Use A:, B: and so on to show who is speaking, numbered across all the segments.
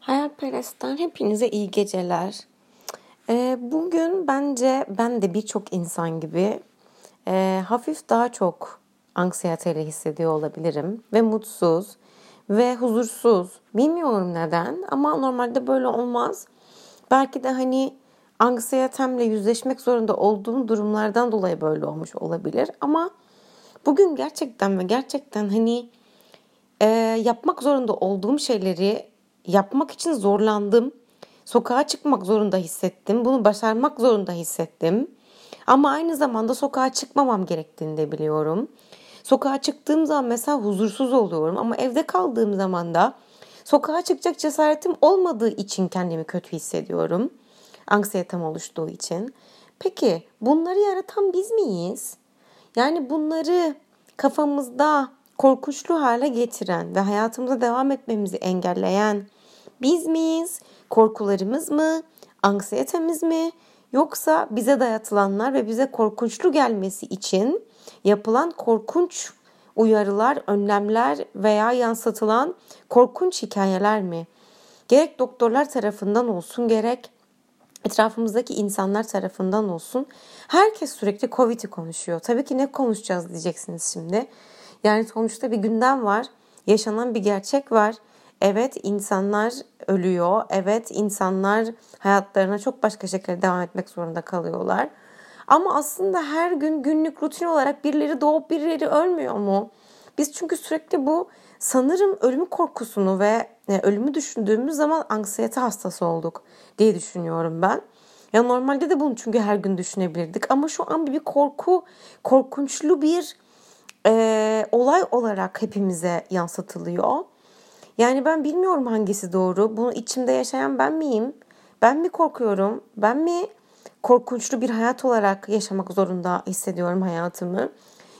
A: Hayalperest'ten hepinize iyi geceler. Ee, bugün bence ben de birçok insan gibi e, hafif daha çok anksiyeteyle hissediyor olabilirim. Ve mutsuz ve huzursuz. Bilmiyorum neden ama normalde böyle olmaz. Belki de hani anksiyetemle yüzleşmek zorunda olduğum durumlardan dolayı böyle olmuş olabilir. Ama bugün gerçekten ve gerçekten hani e, yapmak zorunda olduğum şeyleri yapmak için zorlandım. Sokağa çıkmak zorunda hissettim. Bunu başarmak zorunda hissettim. Ama aynı zamanda sokağa çıkmamam gerektiğini de biliyorum. Sokağa çıktığım zaman mesela huzursuz oluyorum ama evde kaldığım zaman da sokağa çıkacak cesaretim olmadığı için kendimi kötü hissediyorum. Anksiyetem oluştuğu için. Peki bunları yaratan biz miyiz? Yani bunları kafamızda korkunçlu hale getiren ve hayatımıza devam etmemizi engelleyen biz miyiz? Korkularımız mı? Anksiyetemiz mi? Yoksa bize dayatılanlar ve bize korkunçlu gelmesi için yapılan korkunç uyarılar, önlemler veya yansıtılan korkunç hikayeler mi? Gerek doktorlar tarafından olsun, gerek etrafımızdaki insanlar tarafından olsun. Herkes sürekli Covid'i konuşuyor. Tabii ki ne konuşacağız diyeceksiniz şimdi. Yani sonuçta bir gündem var. Yaşanan bir gerçek var. Evet insanlar ölüyor. Evet insanlar hayatlarına çok başka şekilde devam etmek zorunda kalıyorlar. Ama aslında her gün günlük rutin olarak birileri doğup birileri ölmüyor mu? Biz çünkü sürekli bu sanırım ölüm korkusunu ve e, ölümü düşündüğümüz zaman anksiyete hastası olduk diye düşünüyorum ben. Ya normalde de bunu çünkü her gün düşünebilirdik ama şu an bir korku, korkunçlu bir e, olay olarak hepimize yansıtılıyor. Yani ben bilmiyorum hangisi doğru. Bunu içimde yaşayan ben miyim? Ben mi korkuyorum? Ben mi korkunçlu bir hayat olarak yaşamak zorunda hissediyorum hayatımı?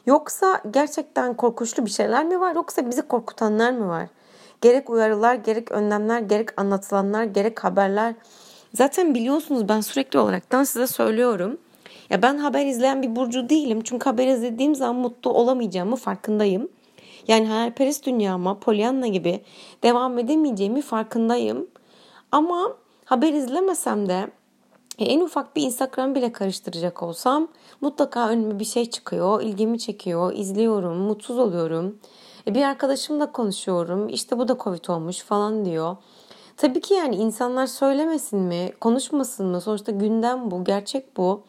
A: Yoksa gerçekten korkunçlu bir şeyler mi var? Yoksa bizi korkutanlar mı var? Gerek uyarılar, gerek önlemler, gerek anlatılanlar, gerek haberler. Zaten biliyorsunuz ben sürekli olaraktan size söylüyorum. Ya ben haber izleyen bir burcu değilim. Çünkü haber izlediğim zaman mutlu olamayacağımı farkındayım. Yani hayalperest dünyama, Pollyanna gibi devam edemeyeceğimi farkındayım. Ama haber izlemesem de e, en ufak bir Instagram bile karıştıracak olsam mutlaka önüme bir şey çıkıyor, ilgimi çekiyor, izliyorum, mutsuz oluyorum. E, bir arkadaşımla konuşuyorum, işte bu da Covid olmuş falan diyor. Tabii ki yani insanlar söylemesin mi, konuşmasın mı? Sonuçta gündem bu, gerçek bu.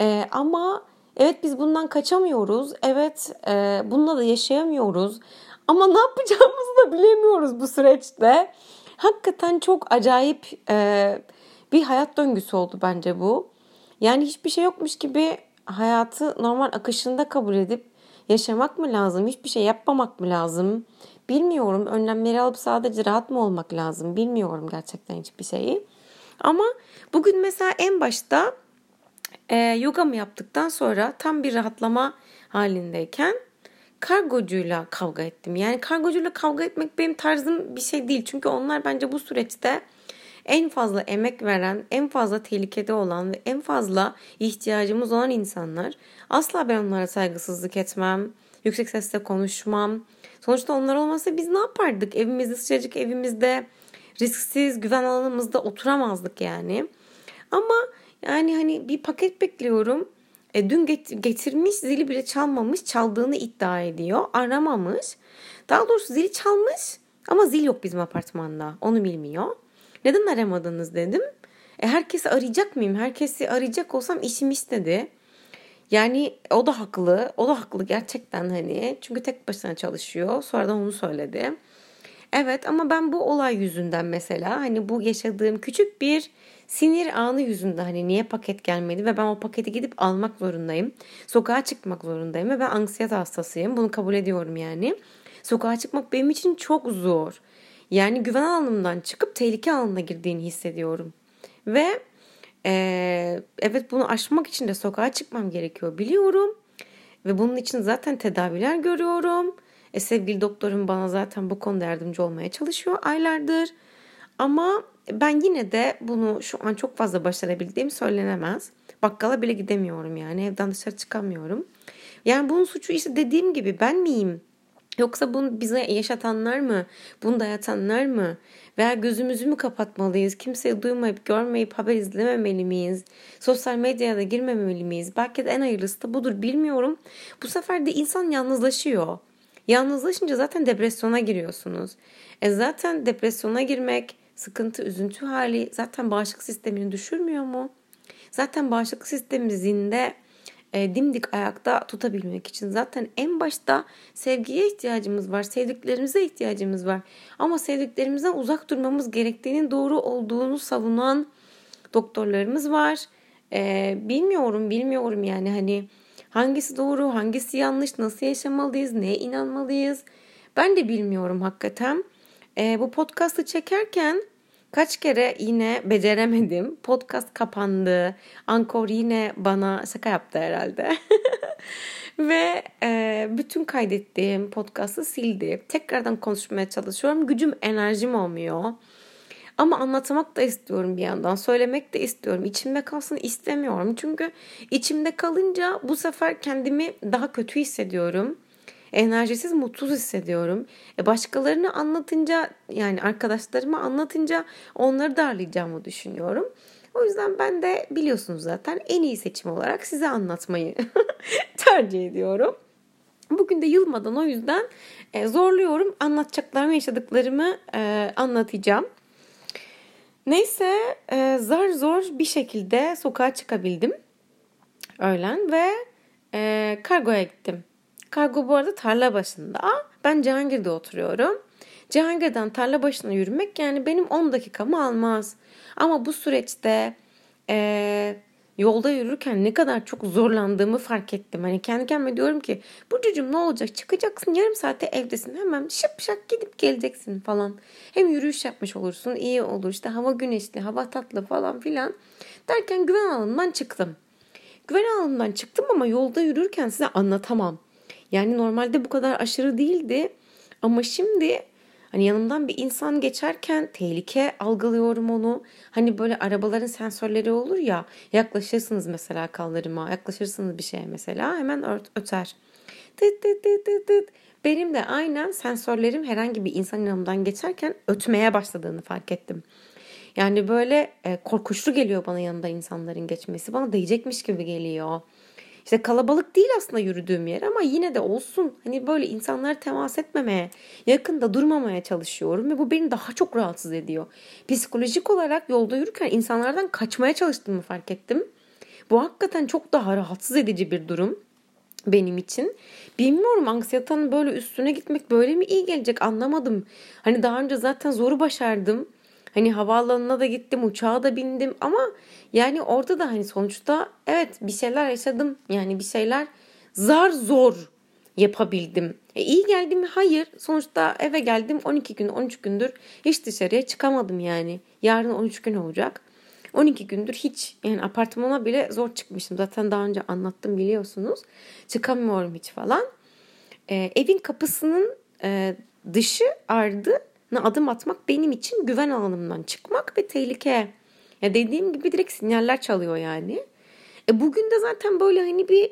A: Ee, ama evet biz bundan kaçamıyoruz. Evet e, bununla da yaşayamıyoruz. Ama ne yapacağımızı da bilemiyoruz bu süreçte. Hakikaten çok acayip e, bir hayat döngüsü oldu bence bu. Yani hiçbir şey yokmuş gibi hayatı normal akışında kabul edip yaşamak mı lazım? Hiçbir şey yapmamak mı lazım? Bilmiyorum. Önlemleri alıp sadece rahat mı olmak lazım? Bilmiyorum gerçekten hiçbir şeyi. Ama bugün mesela en başta e, yogamı yaptıktan sonra tam bir rahatlama halindeyken kargocuyla kavga ettim. Yani kargocuyla kavga etmek benim tarzım bir şey değil. Çünkü onlar bence bu süreçte en fazla emek veren, en fazla tehlikede olan ve en fazla ihtiyacımız olan insanlar. Asla ben onlara saygısızlık etmem, yüksek sesle konuşmam. Sonuçta onlar olmasa biz ne yapardık? Evimizde sıcacık evimizde risksiz güven alanımızda oturamazdık yani. Ama yani hani bir paket bekliyorum. E, dün get- getirmiş zili bile çalmamış çaldığını iddia ediyor. Aramamış. Daha doğrusu zili çalmış ama zil yok bizim apartmanda. Onu bilmiyor. Neden aramadınız dedim. E, herkesi arayacak mıyım? Herkesi arayacak olsam işim istedi. Yani o da haklı. O da haklı gerçekten hani. Çünkü tek başına çalışıyor. Sonradan onu söyledi. Evet ama ben bu olay yüzünden mesela hani bu yaşadığım küçük bir sinir anı yüzünden hani niye paket gelmedi ve ben o paketi gidip almak zorundayım. Sokağa çıkmak zorundayım ve ben anksiyete hastasıyım. Bunu kabul ediyorum yani. Sokağa çıkmak benim için çok zor. Yani güven alanımdan çıkıp tehlike alanına girdiğini hissediyorum. Ve ee, evet bunu aşmak için de sokağa çıkmam gerekiyor biliyorum. Ve bunun için zaten tedaviler görüyorum. E, sevgili doktorum bana zaten bu konuda yardımcı olmaya çalışıyor aylardır. Ama ben yine de bunu şu an çok fazla başarabildiğim söylenemez. Bakkala bile gidemiyorum yani evden dışarı çıkamıyorum. Yani bunun suçu işte dediğim gibi ben miyim? Yoksa bunu bize yaşatanlar mı? Bunu dayatanlar mı? Veya gözümüzü mü kapatmalıyız? Kimseyi duymayıp, görmeyip haber izlememeli miyiz? Sosyal medyaya da girmemeli miyiz? Belki de en hayırlısı da budur bilmiyorum. Bu sefer de insan yalnızlaşıyor. Yalnızlaşınca zaten depresyona giriyorsunuz. E zaten depresyona girmek, sıkıntı, üzüntü hali zaten bağışıklık sistemini düşürmüyor mu? Zaten bağışıklık sistemi zinde e, dimdik ayakta tutabilmek için zaten en başta sevgiye ihtiyacımız var. Sevdiklerimize ihtiyacımız var. Ama sevdiklerimizden uzak durmamız gerektiğinin doğru olduğunu savunan doktorlarımız var. E, bilmiyorum, bilmiyorum yani hani hangisi doğru, hangisi yanlış, nasıl yaşamalıyız, neye inanmalıyız. Ben de bilmiyorum hakikaten. E, bu podcast'ı çekerken Kaç kere yine beceremedim. Podcast kapandı. Ankor yine bana şaka yaptı herhalde. Ve e, bütün kaydettiğim podcast'ı sildi. Tekrardan konuşmaya çalışıyorum. Gücüm, enerjim olmuyor. Ama anlatmak da istiyorum bir yandan. Söylemek de istiyorum. İçimde kalsın istemiyorum. Çünkü içimde kalınca bu sefer kendimi daha kötü hissediyorum enerjisiz, mutsuz hissediyorum. E başkalarını anlatınca yani arkadaşlarıma anlatınca onları darlayacağımı düşünüyorum. O yüzden ben de biliyorsunuz zaten en iyi seçim olarak size anlatmayı tercih ediyorum. Bugün de yılmadan o yüzden e, zorluyorum. Anlatacaklarımı, yaşadıklarımı e, anlatacağım. Neyse e, zar zor bir şekilde sokağa çıkabildim öğlen ve kargoya gittim. Kargo bu arada tarla başında. Ben Cihangir'de oturuyorum. Cihangir'den tarla başına yürümek yani benim 10 dakikamı almaz. Ama bu süreçte e, yolda yürürken ne kadar çok zorlandığımı fark ettim. Hani kendi kendime diyorum ki Burcucuğum ne olacak çıkacaksın yarım saate evdesin hemen şıp şak gidip geleceksin falan. Hem yürüyüş yapmış olursun iyi olur işte hava güneşli hava tatlı falan filan. Derken güven alanından çıktım. Güven alanından çıktım ama yolda yürürken size anlatamam. Yani normalde bu kadar aşırı değildi. Ama şimdi hani yanımdan bir insan geçerken tehlike algılıyorum onu. Hani böyle arabaların sensörleri olur ya yaklaşırsınız mesela kaldırıma yaklaşırsınız bir şeye mesela hemen öter. Tıt tıt tıt tıt tıt. Benim de aynen sensörlerim herhangi bir insan yanımdan geçerken ötmeye başladığını fark ettim. Yani böyle e, korkuşlu geliyor bana yanında insanların geçmesi. Bana değecekmiş gibi geliyor. İşte kalabalık değil aslında yürüdüğüm yer ama yine de olsun. Hani böyle insanlara temas etmemeye, yakında durmamaya çalışıyorum ve bu beni daha çok rahatsız ediyor. Psikolojik olarak yolda yürürken insanlardan kaçmaya çalıştığımı fark ettim. Bu hakikaten çok daha rahatsız edici bir durum benim için. Bilmiyorum anksiyetanın böyle üstüne gitmek böyle mi iyi gelecek anlamadım. Hani daha önce zaten zoru başardım. Hani havaalanına da gittim, uçağa da bindim ama yani orada da hani sonuçta evet bir şeyler yaşadım. Yani bir şeyler zar zor yapabildim. E, iyi geldim mi? Hayır. Sonuçta eve geldim 12 gün 13 gündür hiç dışarıya çıkamadım yani. Yarın 13 gün olacak. 12 gündür hiç yani apartmana bile zor çıkmışım. Zaten daha önce anlattım biliyorsunuz. Çıkamıyorum hiç falan. E, evin kapısının e, dışı ardı adım atmak benim için güven alanımdan çıkmak ve tehlike. Ya dediğim gibi direkt sinyaller çalıyor yani. E bugün de zaten böyle hani bir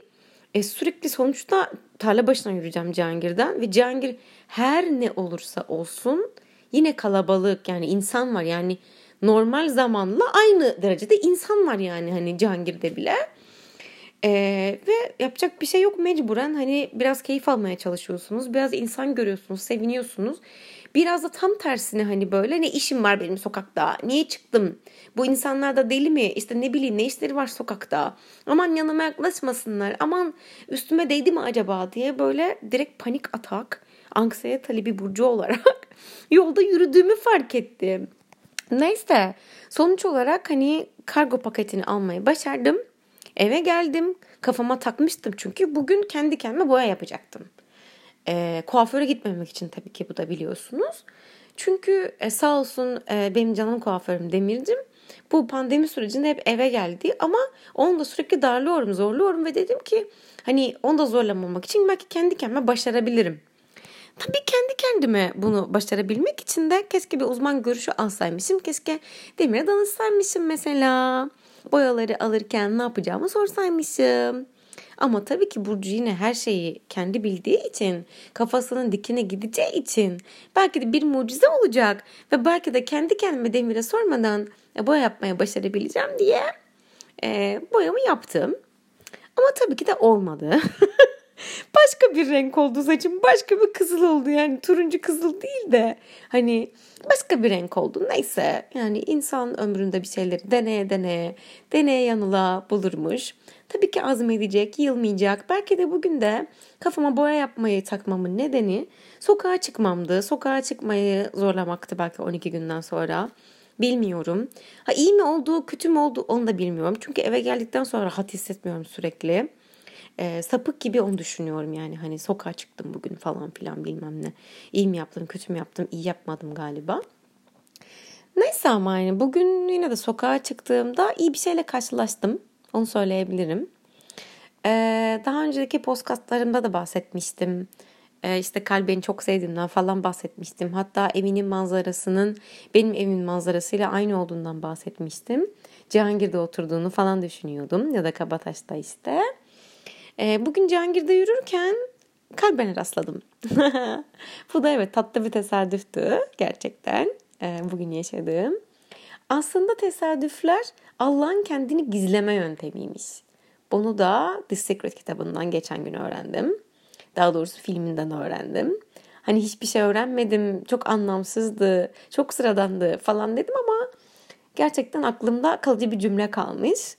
A: e sürekli sonuçta tarla başına yürüyeceğim Cihangir'den ve Cihangir her ne olursa olsun yine kalabalık yani insan var yani normal zamanla aynı derecede insan var yani hani Cihangir'de bile. Ee, ve yapacak bir şey yok mecburen hani biraz keyif almaya çalışıyorsunuz. Biraz insan görüyorsunuz, seviniyorsunuz. Biraz da tam tersine hani böyle ne işim var benim sokakta? Niye çıktım? Bu insanlar da deli mi? İşte ne bileyim ne işleri var sokakta? Aman yanıma yaklaşmasınlar. Aman üstüme değdi mi acaba diye böyle direkt panik atak, anksiyeteli bir burcu olarak yolda yürüdüğümü fark ettim. Neyse sonuç olarak hani kargo paketini almayı başardım. Eve geldim. Kafama takmıştım çünkü bugün kendi kendime boya yapacaktım. E, kuaföre gitmemek için tabii ki bu da biliyorsunuz. Çünkü e, sağ olsun e, benim canım kuaförüm Demircim bu pandemi sürecinde hep eve geldi ama onu da sürekli darlıyorum, zorluyorum ve dedim ki hani onu da zorlamamak için belki kendi kendime başarabilirim. Tabii kendi kendime bunu başarabilmek için de keşke bir uzman görüşü alsaymışım. Keşke Demir'e danışsaymışım mesela. Boyaları alırken ne yapacağımı sorsaymışım. Ama tabii ki Burcu yine her şeyi kendi bildiği için, kafasının dikine gideceği için belki de bir mucize olacak ve belki de kendi kendime Demir'e sormadan e, boya yapmaya başarabileceğim diye e, boyamı yaptım. Ama tabii ki de olmadı. başka bir renk oldu saçım. Başka bir kızıl oldu yani turuncu kızıl değil de hani başka bir renk oldu. Neyse yani insan ömründe bir şeyleri deneye deneye deneye yanıla bulurmuş. Tabii ki azmedecek, yılmayacak. Belki de bugün de kafama boya yapmayı takmamın nedeni sokağa çıkmamdı. Sokağa çıkmayı zorlamaktı belki 12 günden sonra. Bilmiyorum. Ha iyi mi oldu, kötü mü oldu onu da bilmiyorum. Çünkü eve geldikten sonra rahat hissetmiyorum sürekli. E, sapık gibi onu düşünüyorum yani. Hani sokağa çıktım bugün falan filan bilmem ne. İyi mi yaptım, kötü mü yaptım, iyi yapmadım galiba. Neyse ama yani bugün yine de sokağa çıktığımda iyi bir şeyle karşılaştım. Onu söyleyebilirim. Ee, daha önceki podcastlarımda da bahsetmiştim. Ee, işte kalbini çok sevdiğimden falan bahsetmiştim. Hatta evinin manzarasının benim evimin manzarasıyla aynı olduğundan bahsetmiştim. Cihangir'de oturduğunu falan düşünüyordum. Ya da Kabataş'ta işte. Ee, bugün Cihangir'de yürürken kalbine rastladım. Bu da evet tatlı bir tesadüftü gerçekten. Ee, bugün yaşadığım. Aslında tesadüfler Allah'ın kendini gizleme yöntemiymiş. Bunu da The Secret kitabından geçen gün öğrendim. Daha doğrusu filminden öğrendim. Hani hiçbir şey öğrenmedim, çok anlamsızdı, çok sıradandı falan dedim ama gerçekten aklımda kalıcı bir cümle kalmış.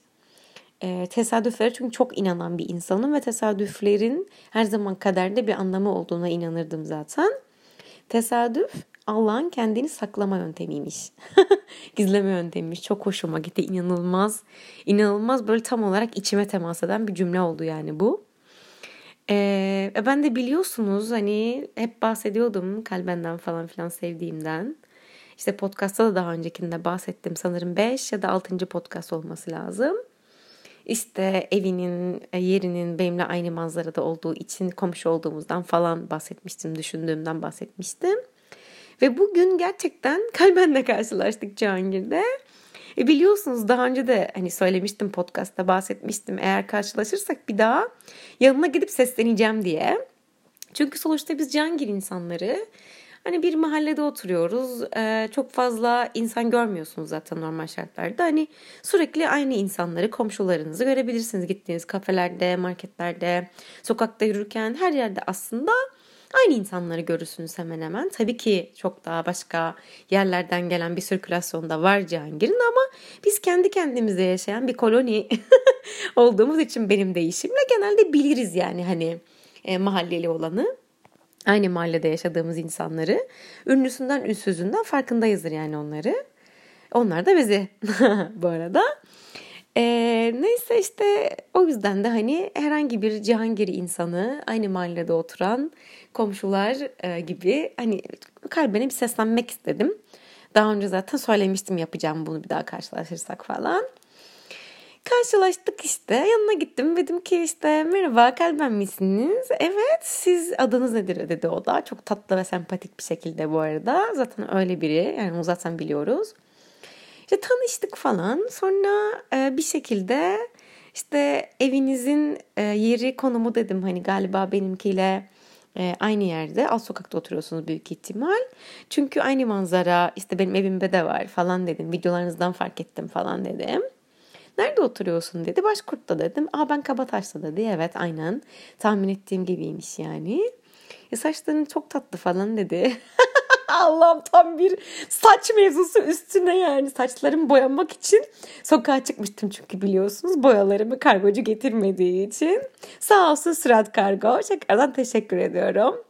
A: E, tesadüflere çünkü çok inanan bir insanım ve tesadüflerin her zaman kaderde bir anlamı olduğuna inanırdım zaten. Tesadüf Allah'ın kendini saklama yöntemiymiş. Gizleme yöntemiymiş. Çok hoşuma gitti. İnanılmaz. İnanılmaz böyle tam olarak içime temas eden bir cümle oldu yani bu. Ee, ben de biliyorsunuz hani hep bahsediyordum kalbenden falan filan sevdiğimden. İşte podcast'ta da daha öncekinde bahsettim. Sanırım 5 ya da 6. podcast olması lazım. İşte evinin, e, yerinin benimle aynı manzarada olduğu için komşu olduğumuzdan falan bahsetmiştim, düşündüğümden bahsetmiştim. Ve bugün gerçekten kalbenle karşılaştık Cihangir'de. E biliyorsunuz daha önce de hani söylemiştim podcast'ta bahsetmiştim. Eğer karşılaşırsak bir daha yanına gidip sesleneceğim diye. Çünkü sonuçta biz Cihangir insanları Hani bir mahallede oturuyoruz. Ee, çok fazla insan görmüyorsunuz zaten normal şartlarda. Hani sürekli aynı insanları, komşularınızı görebilirsiniz. Gittiğiniz kafelerde, marketlerde, sokakta yürürken her yerde aslında aynı insanları görürsünüz hemen hemen. Tabii ki çok daha başka yerlerden gelen bir sirkülasyon da var Cihangir'in ama biz kendi kendimize yaşayan bir koloni olduğumuz için benim değişimle genelde biliriz yani hani e, mahalleli olanı aynı mahallede yaşadığımız insanları ünlüsünden ünsüzünden farkındayızdır yani onları. Onlar da bizi bu arada. Ee, neyse işte o yüzden de hani herhangi bir Cihangir insanı aynı mahallede oturan komşular e, gibi hani kalbine bir seslenmek istedim. Daha önce zaten söylemiştim yapacağım bunu bir daha karşılaşırsak falan. Karşılaştık işte. Yanına gittim. Dedim ki işte merhaba kalben misiniz? Evet siz adınız nedir dedi o da. Çok tatlı ve sempatik bir şekilde bu arada. Zaten öyle biri. Yani zaten biliyoruz. İşte tanıştık falan. Sonra e, bir şekilde işte evinizin e, yeri konumu dedim. Hani galiba benimkiyle e, aynı yerde alt sokakta oturuyorsunuz büyük ihtimal. Çünkü aynı manzara işte benim evimde de var falan dedim. Videolarınızdan fark ettim falan dedim. Nerede oturuyorsun dedi. Başkurt'ta dedim. Aa ben Kabataş'ta dedi. Evet aynen. Tahmin ettiğim gibiymiş yani. E, saçların çok tatlı falan dedi. Allah'ım tam bir saç mevzusu üstüne yani saçlarımı boyamak için sokağa çıkmıştım çünkü biliyorsunuz boyalarımı kargocu getirmediği için. Sağ olsun Sürat Kargo. Tekrardan teşekkür ediyorum.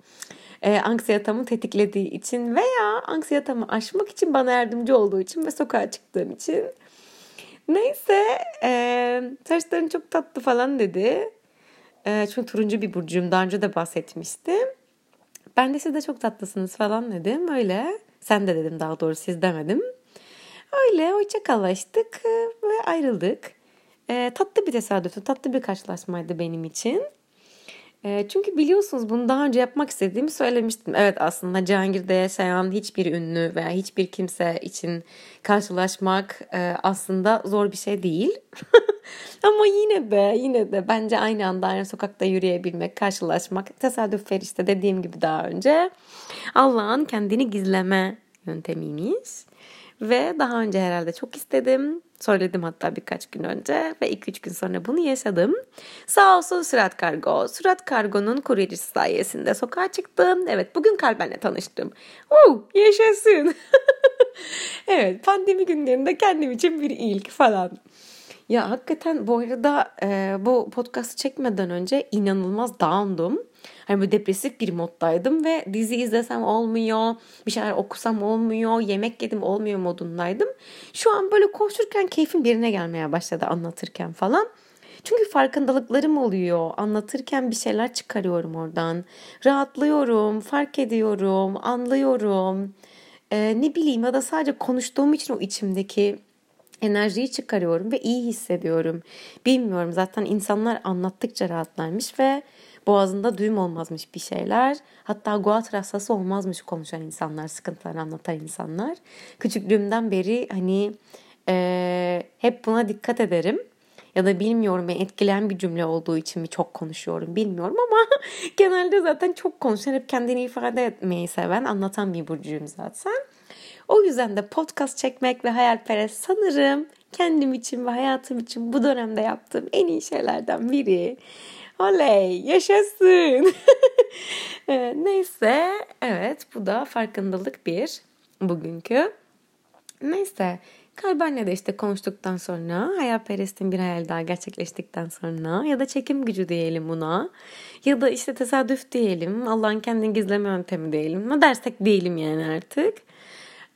A: Ee, anksiyetamı tetiklediği için veya anksiyetamı aşmak için bana yardımcı olduğu için ve sokağa çıktığım için. Neyse e, saçların çok tatlı falan dedi. E, çünkü turuncu bir burcuyum. Daha önce de bahsetmiştim. Ben de siz de çok tatlısınız falan dedim. Öyle. Sen de dedim daha doğrusu siz demedim. Öyle hoşçakallaştık ve ayrıldık. E, tatlı bir tesadüftü, tatlı bir karşılaşmaydı benim için. E, çünkü biliyorsunuz bunu daha önce yapmak istediğimi söylemiştim. Evet aslında Cihangir'de yaşayan hiçbir ünlü veya hiçbir kimse için karşılaşmak e, aslında zor bir şey değil. Ama yine de yine de bence aynı anda aynı sokakta yürüyebilmek, karşılaşmak tesadüf işte dediğim gibi daha önce Allah'ın kendini gizleme yöntemiymiş. Ve daha önce herhalde çok istedim. Söyledim hatta birkaç gün önce ve 2-3 gün sonra bunu yaşadım. Sağ olsun Sürat Kargo. Sürat Kargo'nun kuryecisi sayesinde sokağa çıktım. Evet bugün Kalben'le tanıştım. Uh, yaşasın. evet pandemi günlerinde kendim için bir ilk falan. Ya hakikaten bu arada e, bu podcast'ı çekmeden önce inanılmaz down'dum. Hani böyle depresif bir moddaydım ve dizi izlesem olmuyor, bir şeyler okusam olmuyor, yemek yedim olmuyor modundaydım. Şu an böyle konuşurken keyfim birine gelmeye başladı anlatırken falan. Çünkü farkındalıklarım oluyor. Anlatırken bir şeyler çıkarıyorum oradan. Rahatlıyorum, fark ediyorum, anlıyorum. Ee, ne bileyim ya da sadece konuştuğum için o içimdeki enerjiyi çıkarıyorum ve iyi hissediyorum. Bilmiyorum zaten insanlar anlattıkça rahatlarmış ve boğazında düğüm olmazmış bir şeyler. Hatta guat rastası olmazmış konuşan insanlar, sıkıntılarını anlatan insanlar. Küçüklüğümden beri hani e, hep buna dikkat ederim. Ya da bilmiyorum ben etkileyen bir cümle olduğu için mi çok konuşuyorum bilmiyorum ama genelde zaten çok konuşan hep kendini ifade etmeyi seven anlatan bir burcuyum zaten. O yüzden de podcast çekmek ve hayalperest sanırım kendim için ve hayatım için bu dönemde yaptığım en iyi şeylerden biri. Oley yaşasın. Neyse evet bu da farkındalık bir bugünkü. Neyse Kalbenle de işte konuştuktan sonra hayalperestin bir hayal daha gerçekleştikten sonra ya da çekim gücü diyelim buna ya da işte tesadüf diyelim Allah'ın kendini gizleme yöntemi diyelim ne dersek diyelim yani artık.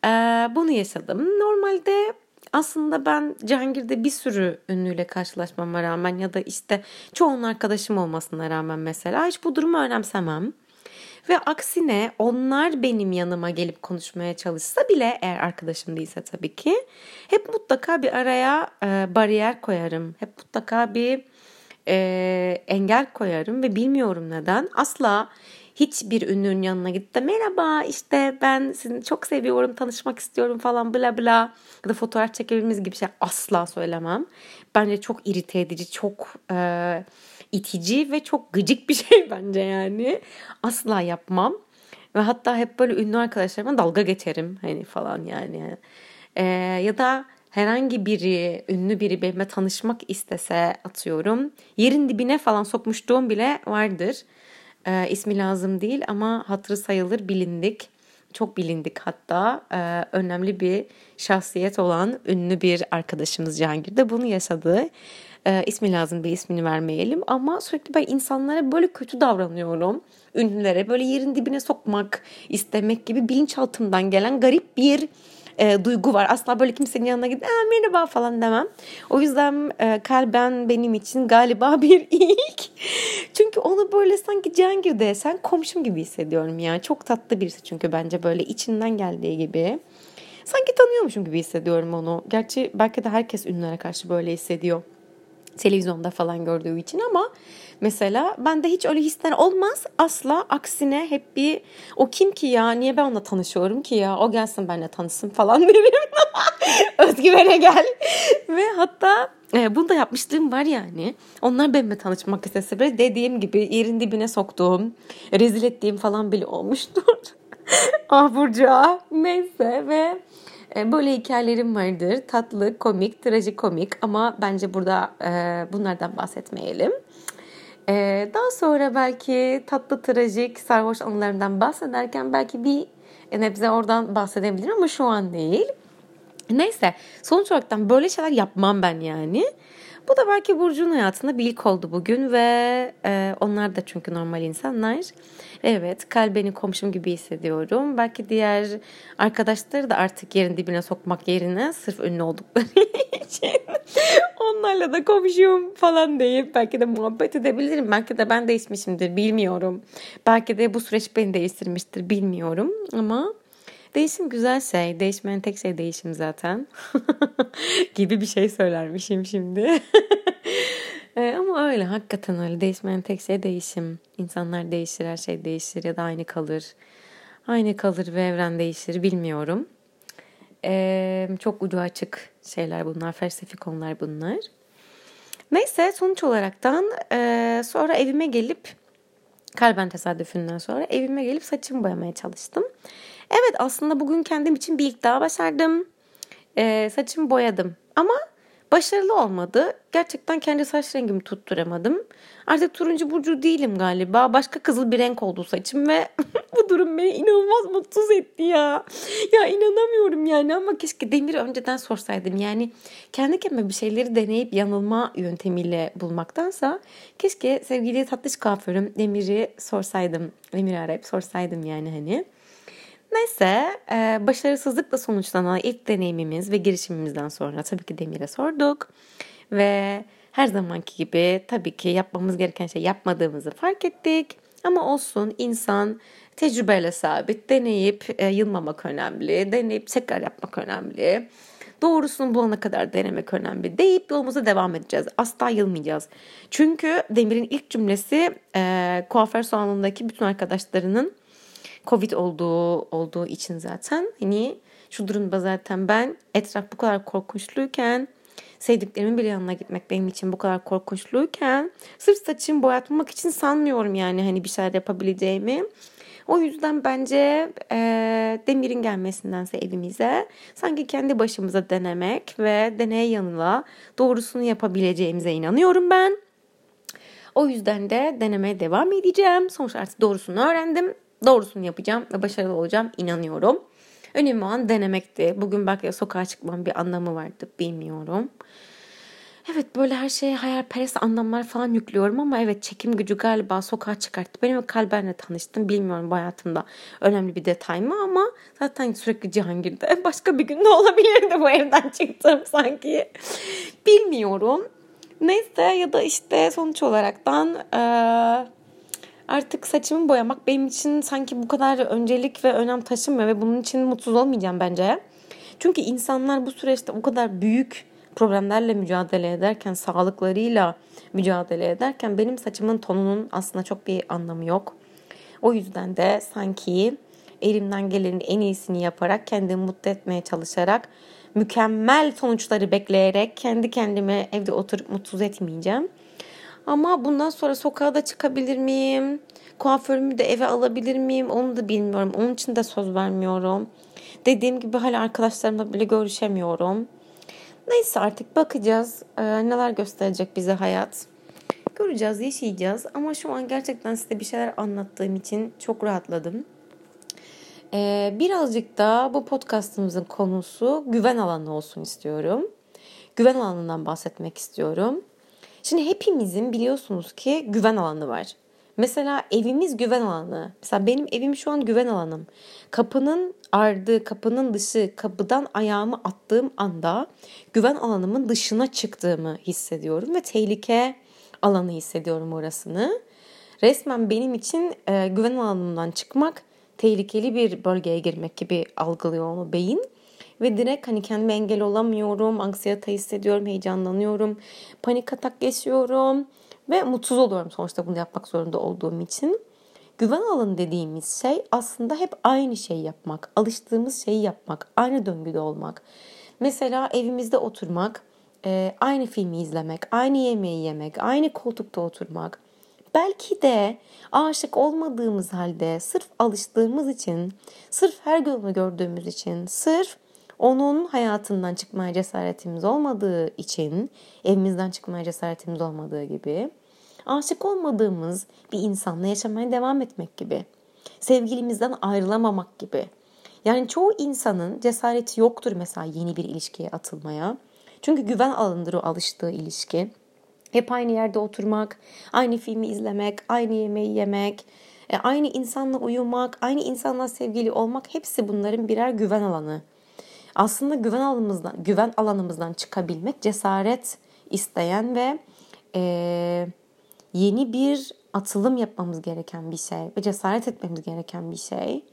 A: Ee, bunu yaşadım. Normalde aslında ben Cihangir'de bir sürü ünlüyle karşılaşmama rağmen ya da işte çoğunun arkadaşım olmasına rağmen mesela hiç bu durumu önemsemem. Ve aksine onlar benim yanıma gelip konuşmaya çalışsa bile eğer arkadaşım değilse tabii ki hep mutlaka bir araya e, bariyer koyarım. Hep mutlaka bir e, engel koyarım ve bilmiyorum neden asla hiçbir ünlünün yanına gidip de merhaba işte ben sizi çok seviyorum tanışmak istiyorum falan bla bla ya da fotoğraf çekebiliriz gibi şey asla söylemem. Bence çok irite edici, çok e, itici ve çok gıcık bir şey bence yani. Asla yapmam. Ve hatta hep böyle ünlü arkadaşlarıma dalga geçerim hani falan yani. E, ya da herhangi biri, ünlü biri benimle tanışmak istese atıyorum. Yerin dibine falan sokmuşluğum bile vardır. E, ismi lazım değil ama hatırı sayılır bilindik. Çok bilindik hatta e, önemli bir şahsiyet olan ünlü bir arkadaşımız Cihangir de bunu yaşadı. E, ismi lazım bir ismini vermeyelim ama sürekli ben insanlara böyle kötü davranıyorum. Ünlülere böyle yerin dibine sokmak istemek gibi bilinçaltımdan gelen garip bir e, duygu var. Asla böyle kimsenin yanına gidip merhaba falan demem. O yüzden e, kalben benim için galiba bir ilk. Onu böyle sanki Cihangir'de sen komşum gibi hissediyorum yani. Çok tatlı birisi çünkü bence böyle içinden geldiği gibi. Sanki tanıyormuşum gibi hissediyorum onu. Gerçi belki de herkes ünlülere karşı böyle hissediyor televizyonda falan gördüğü için ama mesela bende hiç öyle hisler olmaz asla aksine hep bir o kim ki ya niye ben onunla tanışıyorum ki ya o gelsin benimle tanışsın falan derim özgüvene gel ve hatta e, bunu da yapmışlığım var yani onlar benimle tanışmak istese bile dediğim gibi yerin dibine soktuğum rezil ettiğim falan bile olmuştur ah Burcu ah. neyse ve e, böyle hikayelerim vardır. Tatlı, komik, trajikomik ama bence burada e, bunlardan bahsetmeyelim. E, daha sonra belki tatlı, trajik, sarhoş anılarımdan bahsederken belki bir nebze oradan bahsedebilirim ama şu an değil. Neyse sonuç olarak böyle şeyler yapmam ben yani. Bu da belki Burcu'nun hayatında bir ilk oldu bugün ve e, onlar da çünkü normal insanlar. Evet kalbeni komşum gibi hissediyorum. Belki diğer arkadaşları da artık yerin dibine sokmak yerine sırf ünlü oldukları için onlarla da komşum falan deyip belki de muhabbet edebilirim. Belki de ben değişmişimdir bilmiyorum. Belki de bu süreç beni değiştirmiştir bilmiyorum ama Değişim güzel şey. Değişmeyen tek şey değişim zaten. gibi bir şey söylermişim şimdi. e, ama öyle hakikaten öyle. Değişmeyen tek şey değişim. İnsanlar değişir, her şey değişir ya da aynı kalır. Aynı kalır ve evren değişir bilmiyorum. E, çok ucu açık şeyler bunlar. Felsefi konular bunlar. Neyse sonuç olaraktan e, sonra evime gelip kalben tesadüfünden sonra evime gelip saçımı boyamaya çalıştım. Evet aslında bugün kendim için bir ilk daha başardım. E, saçımı boyadım ama Başarılı olmadı. Gerçekten kendi saç rengimi tutturamadım. Artık turuncu burcu değilim galiba. Başka kızıl bir renk oldu saçım ve bu durum beni inanılmaz mutsuz etti ya. Ya inanamıyorum yani ama keşke Demir'i önceden sorsaydım. Yani kendi kendime bir şeyleri deneyip yanılma yöntemiyle bulmaktansa keşke sevgili tatlış kuaförüm Demir'i sorsaydım. Demir'i arayıp sorsaydım yani hani. Neyse e, başarısızlıkla sonuçlanan ilk deneyimimiz ve girişimimizden sonra tabii ki Demir'e sorduk. Ve her zamanki gibi tabii ki yapmamız gereken şey yapmadığımızı fark ettik. Ama olsun insan tecrübeyle sabit deneyip e, yılmamak önemli. Deneyip tekrar yapmak önemli. Doğrusunu bulana kadar denemek önemli deyip yolumuza devam edeceğiz. Asla yılmayacağız. Çünkü Demir'in ilk cümlesi e, kuaför salonundaki bütün arkadaşlarının Covid olduğu olduğu için zaten hani şu durumda zaten ben etraf bu kadar korkunçluyken sevdiklerimin bir yanına gitmek benim için bu kadar korkunçluyken sırf saçımı boyatmak için sanmıyorum yani hani bir şeyler yapabileceğimi. O yüzden bence e, Demir'in gelmesindense evimize sanki kendi başımıza denemek ve deneye yanıla doğrusunu yapabileceğimize inanıyorum ben. O yüzden de denemeye devam edeceğim. Sonuçta artık doğrusunu öğrendim doğrusunu yapacağım ve başarılı olacağım inanıyorum. Önemli olan denemekti. Bugün belki sokağa çıkmam bir anlamı vardı bilmiyorum. Evet böyle her şeye hayalperest anlamlar falan yüklüyorum ama evet çekim gücü galiba sokağa çıkarttı. Benim Kalber'le tanıştım bilmiyorum bu hayatımda önemli bir detay mı ama zaten sürekli Cihangir'de başka bir günde olabilirdi bu evden çıktım sanki. Bilmiyorum. Neyse ya da işte sonuç olaraktan ee, artık saçımı boyamak benim için sanki bu kadar öncelik ve önem taşımıyor ve bunun için mutsuz olmayacağım bence. Çünkü insanlar bu süreçte o kadar büyük problemlerle mücadele ederken, sağlıklarıyla mücadele ederken benim saçımın tonunun aslında çok bir anlamı yok. O yüzden de sanki elimden gelenin en iyisini yaparak kendimi mutlu etmeye çalışarak mükemmel sonuçları bekleyerek kendi kendime evde oturup mutsuz etmeyeceğim. Ama bundan sonra sokağa da çıkabilir miyim? Kuaförümü de eve alabilir miyim? Onu da bilmiyorum. Onun için de söz vermiyorum. Dediğim gibi hala arkadaşlarımla bile görüşemiyorum. Neyse artık bakacağız. Ee, neler gösterecek bize hayat. Göreceğiz, yaşayacağız. Ama şu an gerçekten size bir şeyler anlattığım için çok rahatladım. Ee, birazcık da bu podcastımızın konusu güven alanı olsun istiyorum. Güven alanından bahsetmek istiyorum. Şimdi hepimizin biliyorsunuz ki güven alanı var. Mesela evimiz güven alanı. Mesela benim evim şu an güven alanım. Kapının ardı, kapının dışı, kapıdan ayağımı attığım anda güven alanımın dışına çıktığımı hissediyorum ve tehlike alanı hissediyorum orasını. Resmen benim için e, güven alanımdan çıkmak tehlikeli bir bölgeye girmek gibi algılıyor onu beyin. Ve direkt hani kendime engel olamıyorum, anksiyete hissediyorum, heyecanlanıyorum, panik atak yaşıyorum ve mutsuz oluyorum sonuçta bunu yapmak zorunda olduğum için. Güven alanı dediğimiz şey aslında hep aynı şeyi yapmak, alıştığımız şeyi yapmak, aynı döngüde olmak. Mesela evimizde oturmak, e, aynı filmi izlemek, aynı yemeği yemek, aynı koltukta oturmak. Belki de aşık olmadığımız halde sırf alıştığımız için, sırf her gün gördüğümüz için, sırf onun hayatından çıkmaya cesaretimiz olmadığı için, evimizden çıkmaya cesaretimiz olmadığı gibi, aşık olmadığımız bir insanla yaşamaya devam etmek gibi, sevgilimizden ayrılamamak gibi. Yani çoğu insanın cesareti yoktur mesela yeni bir ilişkiye atılmaya. Çünkü güven alanıdır o alıştığı ilişki. Hep aynı yerde oturmak, aynı filmi izlemek, aynı yemeği yemek, e, aynı insanla uyumak, aynı insanla sevgili olmak hepsi bunların birer güven alanı aslında güven alanımızdan güven alanımızdan çıkabilmek cesaret isteyen ve e, yeni bir atılım yapmamız gereken bir şey ve cesaret etmemiz gereken bir şey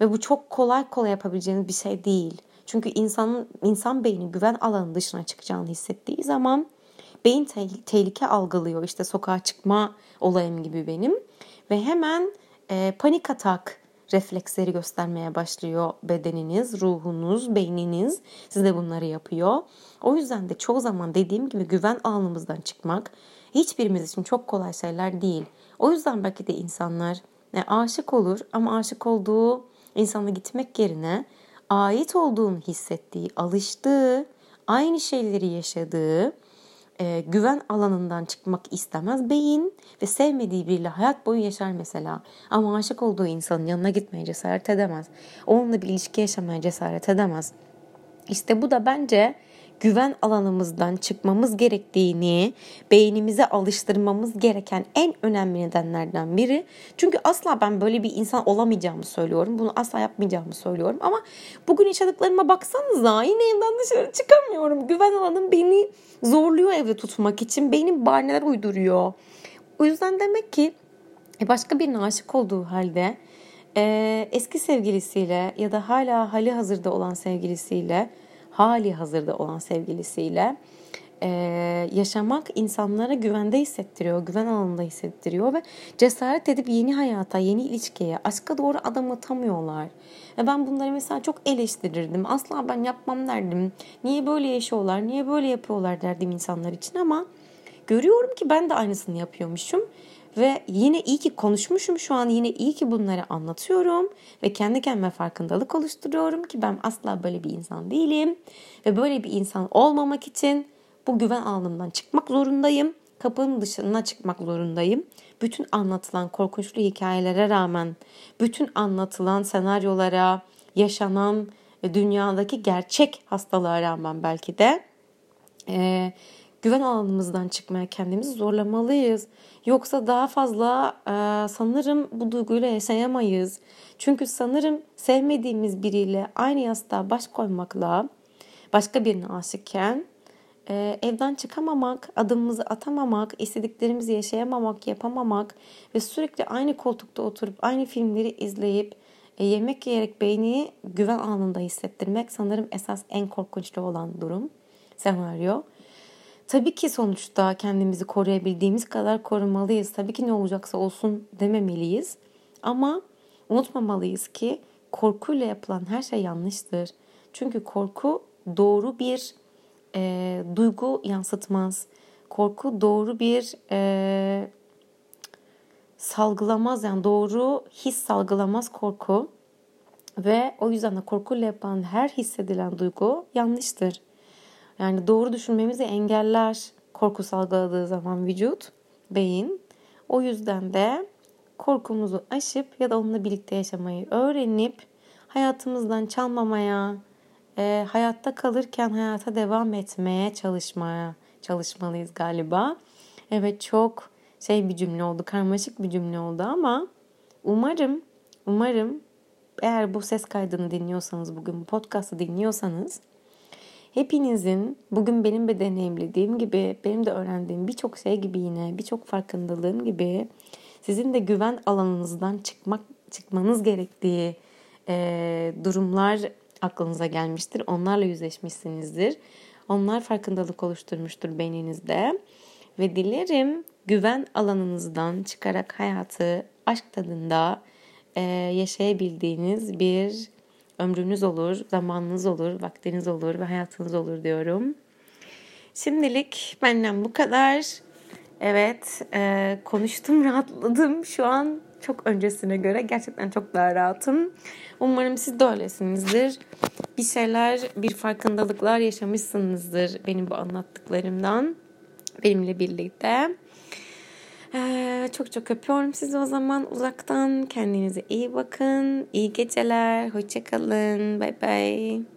A: ve bu çok kolay kolay yapabileceğiniz bir şey değil. Çünkü insan insan beyni güven alanının dışına çıkacağını hissettiği zaman beyin te- tehlike algılıyor. İşte sokağa çıkma olayım gibi benim ve hemen e, panik atak refleksleri göstermeye başlıyor bedeniniz, ruhunuz, beyniniz size bunları yapıyor. O yüzden de çoğu zaman dediğim gibi güven alanımızdan çıkmak hiçbirimiz için çok kolay şeyler değil. O yüzden belki de insanlar yani aşık olur ama aşık olduğu insana gitmek yerine ait olduğunu hissettiği, alıştığı, aynı şeyleri yaşadığı, e, güven alanından çıkmak istemez beyin ve sevmediği biriyle hayat boyu yaşar mesela. Ama aşık olduğu insanın yanına gitmeye cesaret edemez. Onunla bir ilişki yaşamaya cesaret edemez. İşte bu da bence güven alanımızdan çıkmamız gerektiğini beynimize alıştırmamız gereken en önemli nedenlerden biri. Çünkü asla ben böyle bir insan olamayacağımı söylüyorum. Bunu asla yapmayacağımı söylüyorum. Ama bugün yaşadıklarıma baksanıza yine evden dışarı çıkamıyorum. Güven alanım beni zorluyor evde tutmak için. Beynim bahaneler uyduruyor. O yüzden demek ki e, başka birine aşık olduğu halde e, eski sevgilisiyle ya da hala hali hazırda olan sevgilisiyle hali hazırda olan sevgilisiyle e, yaşamak insanlara güvende hissettiriyor, güven alanında hissettiriyor ve cesaret edip yeni hayata, yeni ilişkiye, aşka doğru adım atamıyorlar. Ve ben bunları mesela çok eleştirirdim. Asla ben yapmam derdim. Niye böyle yaşıyorlar, niye böyle yapıyorlar derdim insanlar için ama görüyorum ki ben de aynısını yapıyormuşum. Ve yine iyi ki konuşmuşum şu an yine iyi ki bunları anlatıyorum ve kendi kendime farkındalık oluşturuyorum ki ben asla böyle bir insan değilim ve böyle bir insan olmamak için bu güven alanından çıkmak zorundayım. Kapının dışına çıkmak zorundayım. Bütün anlatılan korkunçlu hikayelere rağmen, bütün anlatılan senaryolara, yaşanan dünyadaki gerçek hastalığa rağmen belki de e, güven alanımızdan çıkmaya kendimizi zorlamalıyız. Yoksa daha fazla e, sanırım bu duyguyla yaşayamayız. Çünkü sanırım sevmediğimiz biriyle aynı yastığa baş koymakla başka birine aşıkken e, evden çıkamamak, adımımızı atamamak, istediklerimizi yaşayamamak, yapamamak ve sürekli aynı koltukta oturup aynı filmleri izleyip e, yemek yiyerek beyni güven alanında hissettirmek sanırım esas en korkunçlu olan durum, senaryo. Tabii ki sonuçta kendimizi koruyabildiğimiz kadar korumalıyız. Tabii ki ne olacaksa olsun dememeliyiz. Ama unutmamalıyız ki korkuyla yapılan her şey yanlıştır. Çünkü korku doğru bir e, duygu yansıtmaz. Korku doğru bir e, salgılamaz yani doğru his salgılamaz korku. Ve o yüzden de korkuyla yapılan her hissedilen duygu yanlıştır. Yani doğru düşünmemizi engeller korku salgıladığı zaman vücut, beyin. O yüzden de korkumuzu aşıp ya da onunla birlikte yaşamayı öğrenip hayatımızdan çalmamaya, e, hayatta kalırken hayata devam etmeye çalışmaya çalışmalıyız galiba. Evet çok şey bir cümle oldu, karmaşık bir cümle oldu ama umarım, umarım eğer bu ses kaydını dinliyorsanız, bugün bu podcast'ı dinliyorsanız Hepinizin bugün benim de deneyimlediğim gibi, benim de öğrendiğim birçok şey gibi yine, birçok farkındalığım gibi sizin de güven alanınızdan çıkmak çıkmanız gerektiği e, durumlar aklınıza gelmiştir. Onlarla yüzleşmişsinizdir. Onlar farkındalık oluşturmuştur beyninizde. Ve dilerim güven alanınızdan çıkarak hayatı aşk tadında e, yaşayabildiğiniz bir ömrünüz olur, zamanınız olur, vaktiniz olur ve hayatınız olur diyorum. Şimdilik benden bu kadar. Evet, e, konuştum, rahatladım. Şu an çok öncesine göre gerçekten çok daha rahatım. Umarım siz de öylesinizdir. Bir şeyler, bir farkındalıklar yaşamışsınızdır benim bu anlattıklarımdan. Benimle birlikte. Ee, çok çok öpüyorum sizi o zaman uzaktan. Kendinize iyi bakın. İyi geceler. Hoşçakalın. Bye bye.